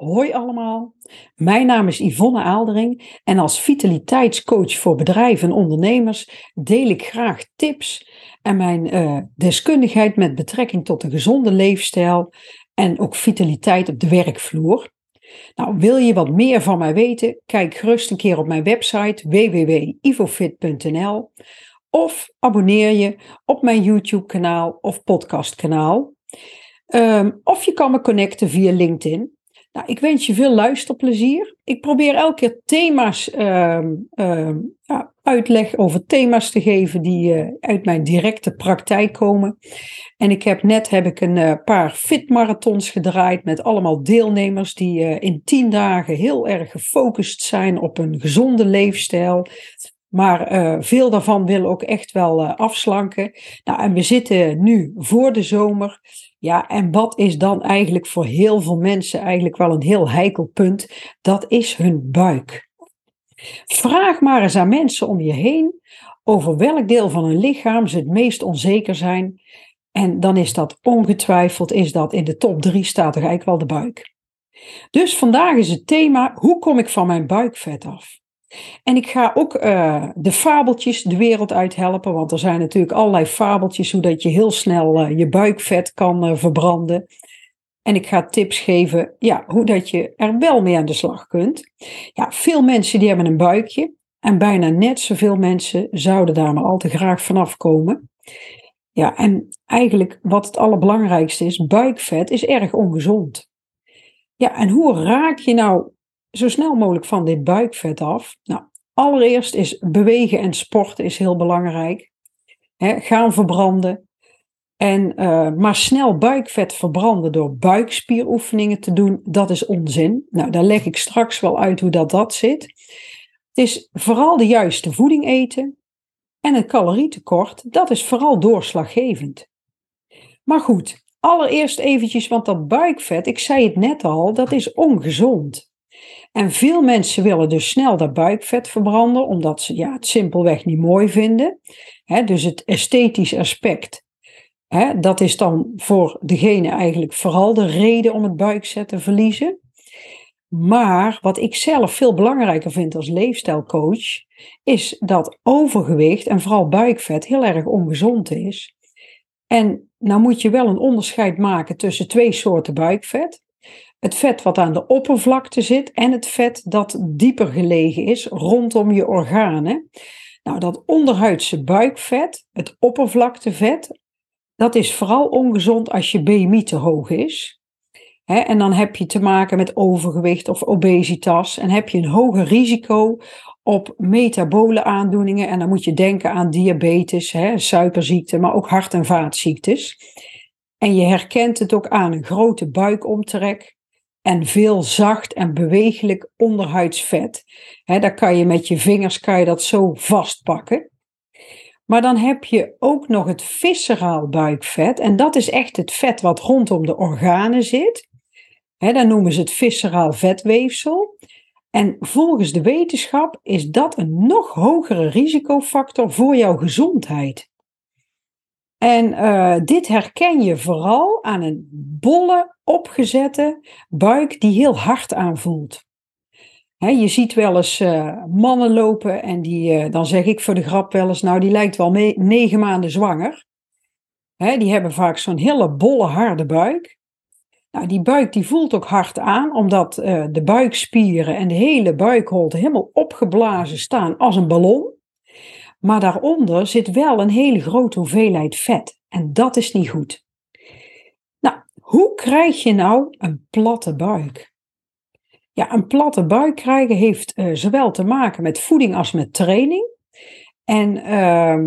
Hoi allemaal, mijn naam is Yvonne Aaldering en als vitaliteitscoach voor bedrijven en ondernemers deel ik graag tips en mijn uh, deskundigheid met betrekking tot een gezonde leefstijl en ook vitaliteit op de werkvloer. Nou, wil je wat meer van mij weten? Kijk gerust een keer op mijn website www.ivofit.nl of abonneer je op mijn YouTube-kanaal of podcastkanaal. Um, of je kan me connecten via LinkedIn. Nou, ik wens je veel luisterplezier. Ik probeer elke keer thema's, uh, ja, uitleg over thema's te geven die uh, uit mijn directe praktijk komen. En ik heb net heb ik een uh, paar fitmarathons gedraaid met allemaal deelnemers die uh, in tien dagen heel erg gefocust zijn op een gezonde leefstijl. Maar veel daarvan willen ook echt wel afslanken. Nou, en we zitten nu voor de zomer. Ja, en wat is dan eigenlijk voor heel veel mensen eigenlijk wel een heel heikel punt? Dat is hun buik. Vraag maar eens aan mensen om je heen over welk deel van hun lichaam ze het meest onzeker zijn. En dan is dat ongetwijfeld, is dat in de top drie staat er eigenlijk wel de buik. Dus vandaag is het thema, hoe kom ik van mijn buikvet af? En ik ga ook uh, de fabeltjes de wereld uit helpen, want er zijn natuurlijk allerlei fabeltjes hoe dat je heel snel uh, je buikvet kan uh, verbranden. En ik ga tips geven ja, hoe dat je er wel mee aan de slag kunt. Ja, veel mensen die hebben een buikje en bijna net zoveel mensen zouden daar maar al te graag vanaf komen. Ja, en eigenlijk wat het allerbelangrijkste is, buikvet is erg ongezond. Ja, en hoe raak je nou zo snel mogelijk van dit buikvet af? Nou, allereerst is bewegen en sporten is heel belangrijk. gaan verbranden. En, uh, maar snel buikvet verbranden door buikspieroefeningen te doen, dat is onzin. Nou, daar leg ik straks wel uit hoe dat, dat zit. Het is vooral de juiste voeding eten. En het calorietekort, dat is vooral doorslaggevend. Maar goed, allereerst eventjes, want dat buikvet, ik zei het net al, dat is ongezond. En veel mensen willen dus snel dat buikvet verbranden, omdat ze ja, het simpelweg niet mooi vinden. dus het esthetisch aspect, dat is dan voor degene eigenlijk vooral de reden om het buikvet te verliezen. Maar wat ik zelf veel belangrijker vind als leefstijlcoach, is dat overgewicht en vooral buikvet heel erg ongezond is. En nou moet je wel een onderscheid maken tussen twee soorten buikvet het vet wat aan de oppervlakte zit en het vet dat dieper gelegen is rondom je organen. Nou, dat onderhuidse buikvet, het oppervlaktevet, dat is vooral ongezond als je BMI te hoog is. en dan heb je te maken met overgewicht of obesitas en heb je een hoger risico op metabole aandoeningen. En dan moet je denken aan diabetes, he, suikerziekte, maar ook hart- en vaatziektes. En je herkent het ook aan een grote buikomtrek, en veel zacht en bewegelijk onderhuidsvet. He, daar kan je met je vingers kan je dat zo vastpakken. Maar dan heb je ook nog het visceraal buikvet. En dat is echt het vet wat rondom de organen zit. He, dan noemen ze het visceraal vetweefsel. En volgens de wetenschap is dat een nog hogere risicofactor voor jouw gezondheid. En uh, dit herken je vooral aan een bolle, opgezette buik die heel hard aanvoelt. je ziet wel eens uh, mannen lopen en die, uh, dan zeg ik voor de grap wel eens, nou die lijkt wel negen maanden zwanger. die hebben vaak zo'n hele bolle, harde buik. Nou, die buik die voelt ook hard aan, omdat de buikspieren en de hele buikholte helemaal opgeblazen staan als een ballon. Maar daaronder zit wel een hele grote hoeveelheid vet. En dat is niet goed. Nou, hoe krijg je nou een platte buik? Ja, een platte buik krijgen heeft uh, zowel te maken met voeding als met training. En uh,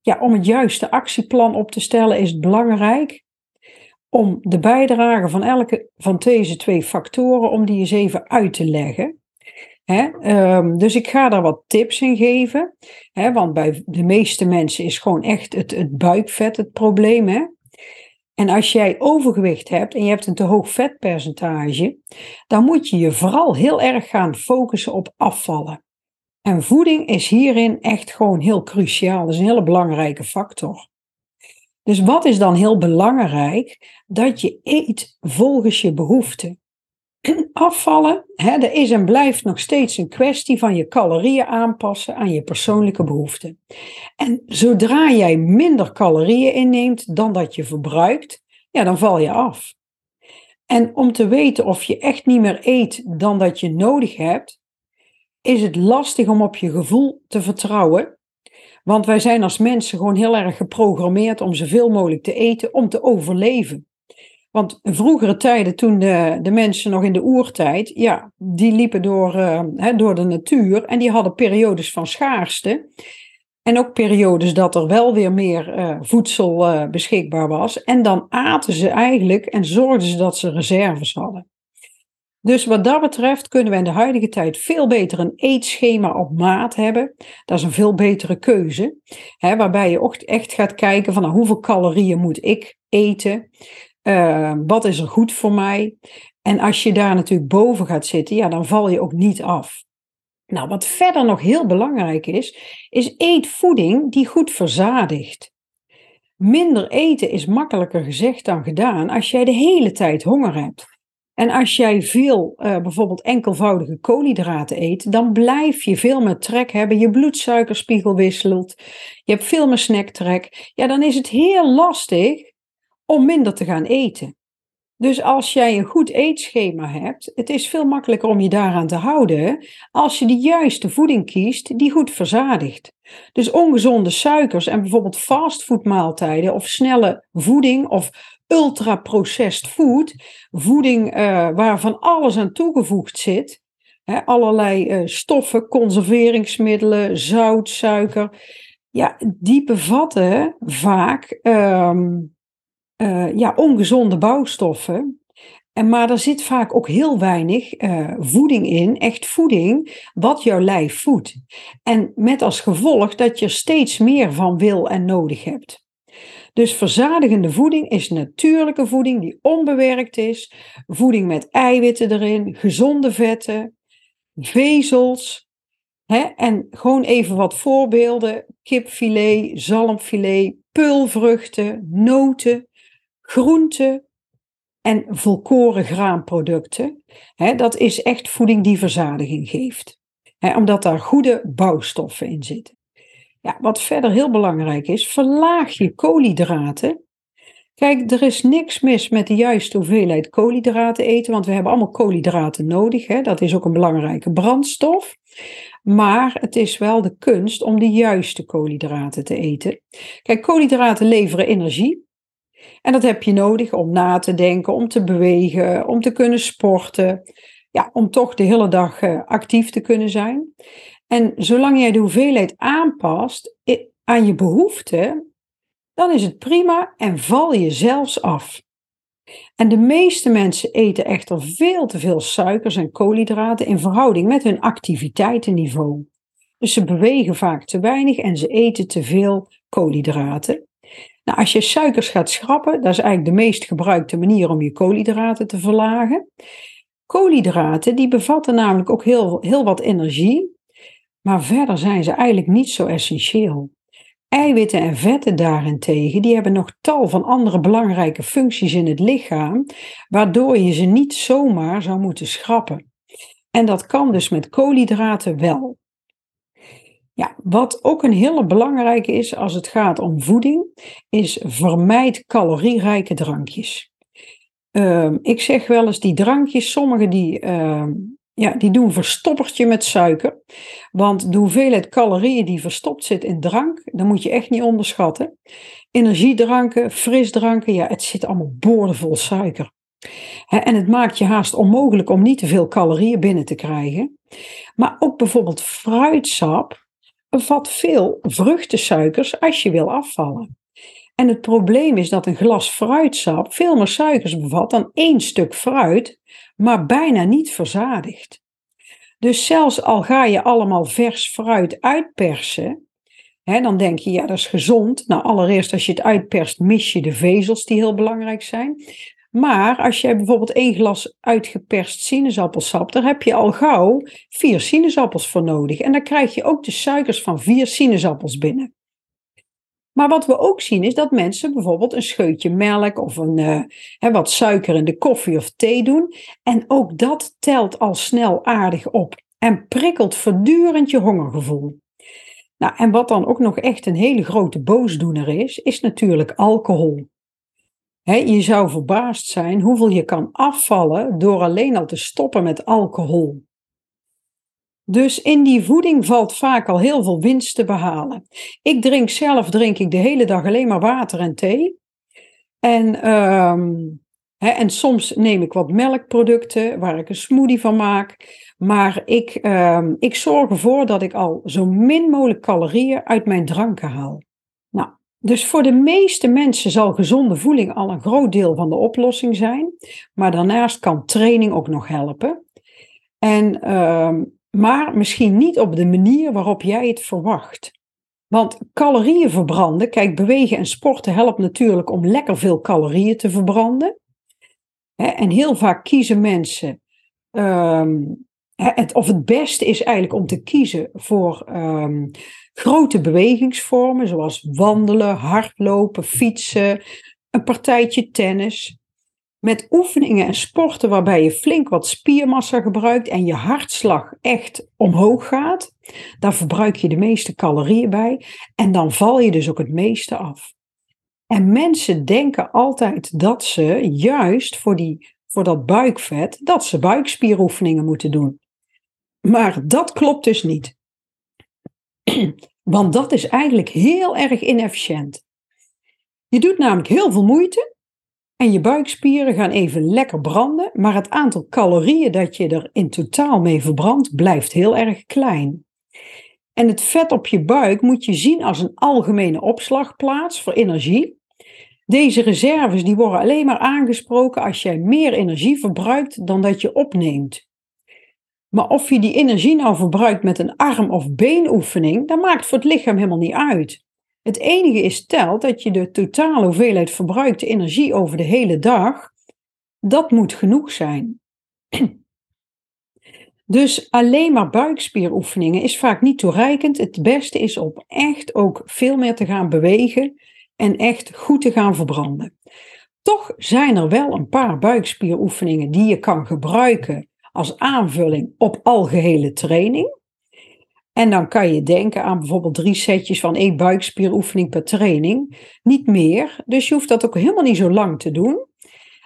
ja, om het juiste actieplan op te stellen is het belangrijk om de bijdrage van elke van deze twee factoren, om die eens even uit te leggen. Um, dus ik ga daar wat tips in geven. want bij de meeste mensen is gewoon echt het, het buikvet het probleem. Hè? En als jij overgewicht hebt en je hebt een te hoog vetpercentage, dan moet je je vooral heel erg gaan focussen op afvallen. En voeding is hierin echt gewoon heel cruciaal. Dat is een hele belangrijke factor. Dus wat is dan heel belangrijk? Dat je eet volgens je behoeften. Afvallen, hè, er is en blijft nog steeds een kwestie van je calorieën aanpassen aan je persoonlijke behoeften. En zodra jij minder calorieën inneemt dan dat je verbruikt, ja, dan val je af. En om te weten of je echt niet meer eet dan dat je nodig hebt, is het lastig om op je gevoel te vertrouwen. Want wij zijn als mensen gewoon heel erg geprogrammeerd om zoveel mogelijk te eten om te overleven. Want vroegere tijden, toen de, de mensen nog in de oertijd, ja, die liepen door, uh, door de natuur en die hadden periodes van schaarste. En ook periodes dat er wel weer meer uh, voedsel uh, beschikbaar was. En dan aten ze eigenlijk en zorgden ze dat ze reserves hadden. Dus wat dat betreft kunnen we in de huidige tijd veel beter een eetschema op maat hebben. Dat is een veel betere keuze. Hè, waarbij je echt gaat kijken van nou, hoeveel calorieën moet ik eten. Uh, wat is er goed voor mij? En als je daar natuurlijk boven gaat zitten, ja, dan val je ook niet af. Nou, wat verder nog heel belangrijk is, is eet voeding die goed verzadigt. Minder eten is makkelijker gezegd dan gedaan als jij de hele tijd honger hebt. En als jij veel, uh, bijvoorbeeld enkelvoudige koolhydraten eet, dan blijf je veel meer trek hebben. Je bloedsuikerspiegel wisselt. Je hebt veel meer snacktrek. Ja, dan is het heel lastig om minder te gaan eten. Dus als jij een goed eetschema hebt, het is veel makkelijker om je daaraan te houden als je de juiste voeding kiest die goed verzadigt. Dus ongezonde suikers en bijvoorbeeld fastfoodmaaltijden of snelle voeding of ultra-processed food, voeding uh, waarvan alles aan toegevoegd zit, hè, allerlei uh, stoffen, conserveringsmiddelen, zout, suiker, ja, die bevatten vaak um, uh, ja, ongezonde bouwstoffen. En, maar er zit vaak ook heel weinig uh, voeding in, echt voeding, wat jouw lijf voedt. En met als gevolg dat je er steeds meer van wil en nodig hebt. Dus verzadigende voeding is natuurlijke voeding die onbewerkt is. Voeding met eiwitten erin, gezonde vetten, vezels. Hè? En gewoon even wat voorbeelden: kipfilet, zalmfilet, pulvruchten, noten, groenten en volkoren graanproducten. Dat is echt voeding die verzadiging geeft. Omdat daar goede bouwstoffen in zitten. Ja, wat verder heel belangrijk is, verlaag je koolhydraten. Kijk, er is niks mis met de juiste hoeveelheid koolhydraten eten, want we hebben allemaal koolhydraten nodig. Hè? Dat is ook een belangrijke brandstof. Maar het is wel de kunst om de juiste koolhydraten te eten. Kijk, koolhydraten leveren energie. En dat heb je nodig om na te denken, om te bewegen, om te kunnen sporten. Ja, om toch de hele dag uh, actief te kunnen zijn. En zolang jij de hoeveelheid aanpast aan je behoeften, dan is het prima en val je zelfs af. En de meeste mensen eten echter veel te veel suikers en koolhydraten in verhouding met hun activiteitenniveau. Dus ze bewegen vaak te weinig en ze eten te veel koolhydraten. Nou, als je suikers gaat schrappen, dat is eigenlijk de meest gebruikte manier om je koolhydraten te verlagen. Koolhydraten die bevatten namelijk ook heel, heel wat energie, maar verder zijn ze eigenlijk niet zo essentieel. Eiwitten en vetten daarentegen, die hebben nog tal van andere belangrijke functies in het lichaam, waardoor je ze niet zomaar zou moeten schrappen. En dat kan dus met koolhydraten wel. Ja, wat ook een hele belangrijke is als het gaat om voeding, is vermijd calorierijke drankjes. Uh, ik zeg wel eens die drankjes, sommige die, uh, ja, die doen verstoppertje met suiker. Want de hoeveelheid calorieën die verstopt zit in drank, dat moet je echt niet onderschatten. Energiedranken, frisdranken, ja, het zit allemaal boordevol suiker. en het maakt je haast onmogelijk om niet te veel calorieën binnen te krijgen. Maar ook bijvoorbeeld fruitsap, bevat veel vruchtensuikers als je wil afvallen. En het probleem is dat een glas fruitsap veel meer suikers bevat dan één stuk fruit, maar bijna niet verzadigt. Dus zelfs al ga je allemaal vers fruit uitpersen, hè, dan denk je, ja, dat is gezond. Nou, allereerst als je het uitperst, mis je de vezels die heel belangrijk zijn. Maar als je bijvoorbeeld één glas uitgeperst sinaasappelsap, daar heb je al gauw vier sinaasappels voor nodig. En dan krijg je ook de suikers van vier sinaasappels binnen. Maar wat we ook zien is dat mensen bijvoorbeeld een scheutje melk of een, hè, wat suiker in de koffie of thee doen. En ook dat telt al snel aardig op en prikkelt voortdurend je hongergevoel. Nou, en wat dan ook nog echt een hele grote boosdoener is, is natuurlijk alcohol. Je zou verbaasd zijn hoeveel je kan afvallen door alleen al te stoppen met alcohol. Dus in die voeding valt vaak al heel veel winst te behalen. Ik drink zelf drink ik de hele dag alleen maar water en thee. En, um, en soms neem ik wat melkproducten waar ik een smoothie van maak. Maar ik, um, ik zorg ervoor dat ik al zo min mogelijk calorieën uit mijn dranken haal. Dus voor de meeste mensen zal gezonde voeding al een groot deel van de oplossing zijn. Maar daarnaast kan training ook nog helpen. En um, maar misschien niet op de manier waarop jij het verwacht. Want calorieën verbranden, kijk, bewegen en sporten helpt natuurlijk om lekker veel calorieën te verbranden. En heel vaak kiezen mensen, um, het, of het beste is eigenlijk om te kiezen voor um, grote bewegingsvormen, zoals wandelen, hardlopen, fietsen, een partijtje tennis. Met oefeningen en sporten waarbij je flink wat spiermassa gebruikt en je hartslag echt omhoog gaat, daar verbruik je de meeste calorieën bij en dan val je dus ook het meeste af. En mensen denken altijd dat ze juist voor, die, voor dat buikvet, dat ze buikspieroefeningen moeten doen. Maar dat klopt dus niet. Want dat is eigenlijk heel erg inefficiënt. Je doet namelijk heel veel moeite en je buikspieren gaan even lekker branden, maar het aantal calorieën dat je er in totaal mee verbrandt blijft heel erg klein. En het vet op je buik moet je zien als een algemene opslagplaats voor energie. Deze reserves die worden alleen maar aangesproken als jij meer energie verbruikt dan dat je opneemt. Maar of je die energie nou verbruikt met een arm- of beenoefening, dat maakt voor het lichaam helemaal niet uit. Het enige is telt dat je de totale hoeveelheid verbruikte energie over de hele dag, dat moet genoeg zijn. Dus alleen maar buikspieroefeningen is vaak niet toereikend. Het beste is om echt ook veel meer te gaan bewegen en echt goed te gaan verbranden. Toch zijn er wel een paar buikspieroefeningen die je kan gebruiken als aanvulling op algehele training. En dan kan je denken aan bijvoorbeeld drie setjes van één buikspieroefening per training. Niet meer. Dus je hoeft dat ook helemaal niet zo lang te doen.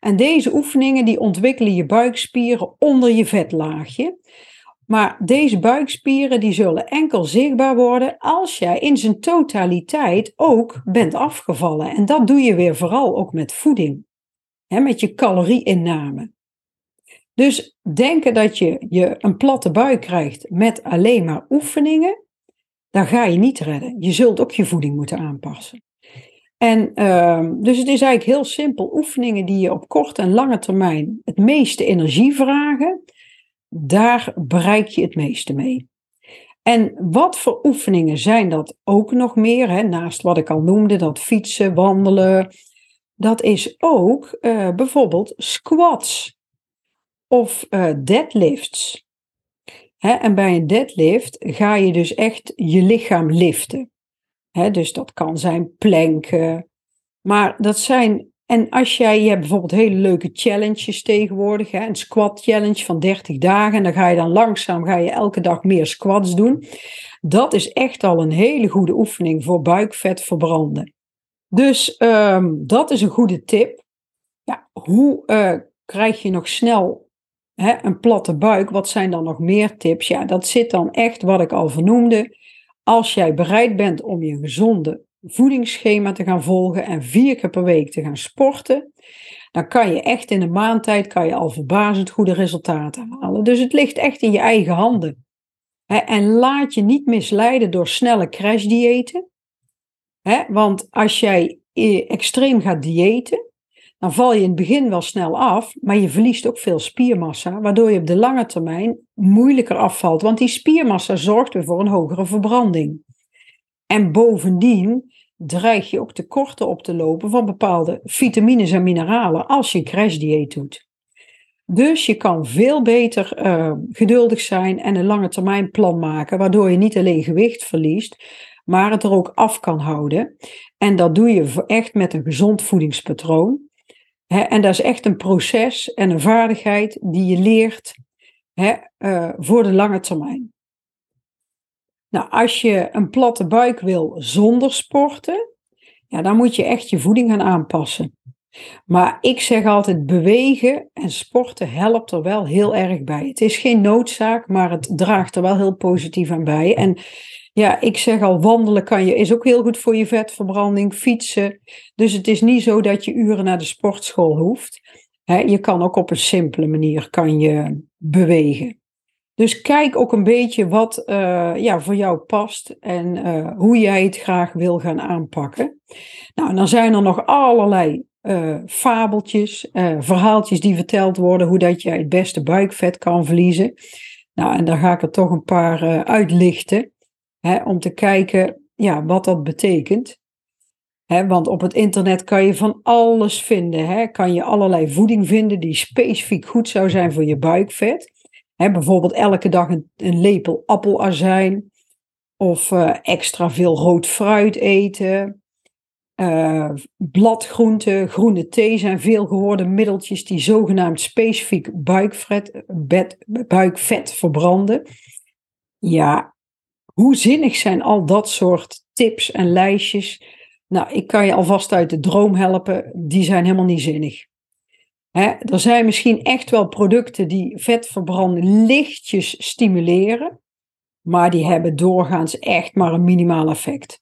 En deze oefeningen die ontwikkelen je buikspieren onder je vetlaagje. Maar deze buikspieren die zullen enkel zichtbaar worden als jij in zijn totaliteit ook bent afgevallen. En dat doe je weer vooral ook met voeding. Hè, met je calorieinname. Dus denken dat je, je een platte buik krijgt met alleen maar oefeningen, dan ga je niet redden. Je zult ook je voeding moeten aanpassen. En uh, dus het is eigenlijk heel simpel. Oefeningen die je op korte en lange termijn het meeste energie vragen, daar bereik je het meeste mee. En wat voor oefeningen zijn dat ook nog meer? Hè? Naast wat ik al noemde, dat fietsen, wandelen. Dat is ook uh, bijvoorbeeld squats of uh, deadlifts. En bij een deadlift ga je dus echt je lichaam liften. Dus dat kan zijn planken. Maar dat zijn. En als jij, je bijvoorbeeld hele leuke challenges tegenwoordig. Een squat challenge van 30 dagen. En dan ga je dan langzaam ga je elke dag meer squats doen. Dat is echt al een hele goede oefening voor buikvet verbranden. Dus um, dat is een goede tip. Ja, hoe uh, krijg je nog snel een platte buik, wat zijn dan nog meer tips? Ja, dat zit dan echt wat ik al vernoemde. Als jij bereid bent om je gezonde voedingsschema te gaan volgen en vier keer per week te gaan sporten, dan kan je echt in een maand tijd kan je al verbazend goede resultaten halen. Dus het ligt echt in je eigen handen. En laat je niet misleiden door snelle crashdiëten. Want als jij eh, extreem gaat diëten, dan val je in het begin wel snel af, maar je verliest ook veel spiermassa, waardoor je op de lange termijn moeilijker afvalt. Want die spiermassa zorgt weer voor een hogere verbranding. En bovendien dreig je ook tekorten op te lopen van bepaalde vitamines en mineralen als je crashdieet doet. Dus je kan veel beter uh, geduldig zijn en een lange termijn plan maken, waardoor je niet alleen gewicht verliest, maar het er ook af kan houden. En dat doe je echt met een gezond voedingspatroon. En dat is echt een proces en een vaardigheid die je leert uh, voor de lange termijn. Nou, als je een platte buik wil zonder sporten, ja, dan moet je echt je voeding gaan aanpassen. Maar ik zeg altijd bewegen en sporten helpt er wel heel erg bij. Het is geen noodzaak, maar het draagt er wel heel positief aan bij. En ja, ik zeg al, wandelen kan je, is ook heel goed voor je vetverbranding, fietsen. Dus het is niet zo dat je uren naar de sportschool hoeft. je kan ook op een simpele manier kan je bewegen. Dus kijk ook een beetje wat uh, ja, voor jou past en uh, hoe jij het graag wil gaan aanpakken. Nou, dan zijn er nog allerlei uh, fabeltjes, verhaaltjes die verteld worden hoe dat jij het beste buikvet kan verliezen. Nou, en daar ga ik er toch een paar uitlichten, hè, om te kijken ja, wat dat betekent. Hè, want op het internet kan je van alles vinden. Hè. Kan je allerlei voeding vinden die specifiek goed zou zijn voor je buikvet bijvoorbeeld elke dag een, een lepel appelazijn. Of uh, extra veel rood fruit eten. Uh, bladgroenten, groene thee zijn veel gehoorde middeltjes die zogenaamd specifiek buikvet, bed, buikvet verbranden. Ja, hoe zinnig zijn al dat soort tips en lijstjes? Nou, ik kan je alvast uit de droom helpen, die zijn helemaal niet zinnig er zijn misschien echt wel producten die vetverbranding lichtjes stimuleren, maar die hebben doorgaans echt maar een minimaal effect.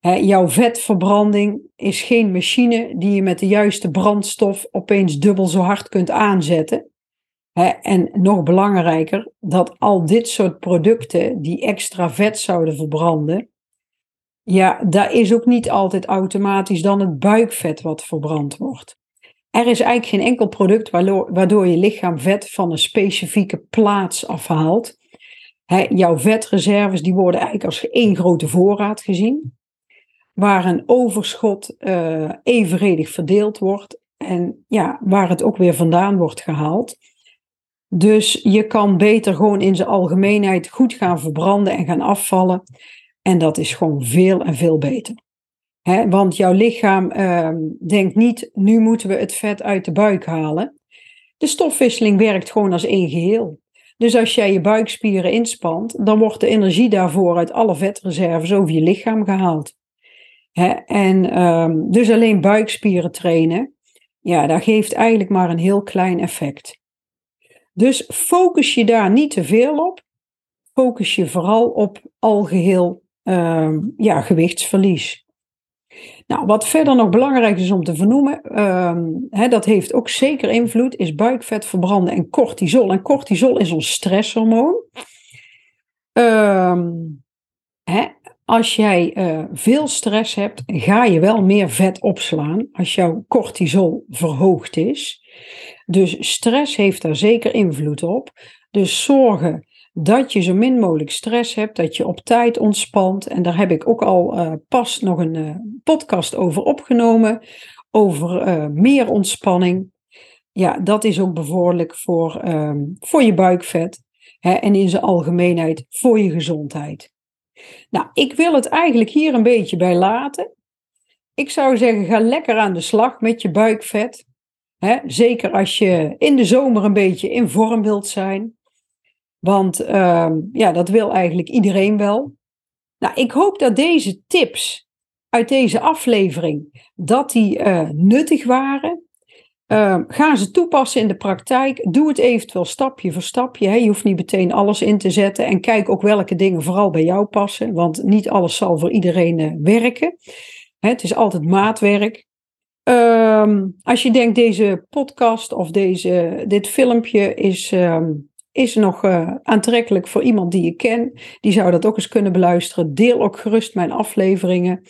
jouw vetverbranding is geen machine die je met de juiste brandstof opeens dubbel zo hard kunt aanzetten. En nog belangrijker, dat al dit soort producten die extra vet zouden verbranden, ja, daar is ook niet altijd automatisch dan het buikvet wat verbrand wordt. Er is eigenlijk geen enkel product waardoor, je lichaam vet van een specifieke plaats afhaalt. jouw vetreserves die worden eigenlijk als één grote voorraad gezien, waar een overschot uh, evenredig verdeeld wordt en ja, waar het ook weer vandaan wordt gehaald. Dus je kan beter gewoon in zijn algemeenheid goed gaan verbranden en gaan afvallen. En dat is gewoon veel en veel beter want jouw lichaam uh, denkt niet, nu moeten we het vet uit de buik halen. De stofwisseling werkt gewoon als één geheel. Dus als jij je buikspieren inspant, dan wordt de energie daarvoor uit alle vetreserves over je lichaam gehaald. en um, dus alleen buikspieren trainen, ja, dat geeft eigenlijk maar een heel klein effect. Dus focus je daar niet te veel op. Focus je vooral op algeheel uh, ja, gewichtsverlies. Nou, wat verder nog belangrijk is om te vernoemen, ehm, hè, dat heeft ook zeker invloed, is buikvet verbranden en cortisol. En cortisol is ons stresshormoon. Ehm, hè, als jij uh, veel stress hebt, ga je wel meer vet opslaan als jouw cortisol verhoogd is. Dus stress heeft daar zeker invloed op. Dus zorgen dat je zo min mogelijk stress hebt, dat je op tijd ontspant. En daar heb ik ook al uh, pas nog een uh, podcast over opgenomen, over uh, meer ontspanning. Ja, dat is ook bevorderlijk voor, uh, voor je buikvet hè, en in zijn algemeenheid voor je gezondheid. Nou, ik wil het eigenlijk hier een beetje bij laten. Ik zou zeggen, ga lekker aan de slag met je buikvet. Hè, zeker als je in de zomer een beetje in vorm wilt zijn. Want uh, ja, dat wil eigenlijk iedereen wel. Nou, ik hoop dat deze tips uit deze aflevering, dat die uh, nuttig waren. Uh, ga ze toepassen in de praktijk. Doe het eventueel stapje voor stapje. Hè. Je hoeft niet meteen alles in te zetten. En kijk ook welke dingen vooral bij jou passen. Want niet alles zal voor iedereen uh, werken. Hè, het is altijd maatwerk. Uh, als je denkt, deze podcast of deze, dit filmpje is ehm, is nog uh, aantrekkelijk voor iemand die je ken. Die zou dat ook eens kunnen beluisteren. Deel ook gerust mijn afleveringen.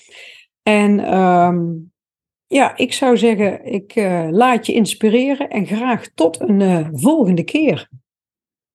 En um, ja, ik zou zeggen, ik uh, laat je inspireren en graag tot een uh, volgende keer.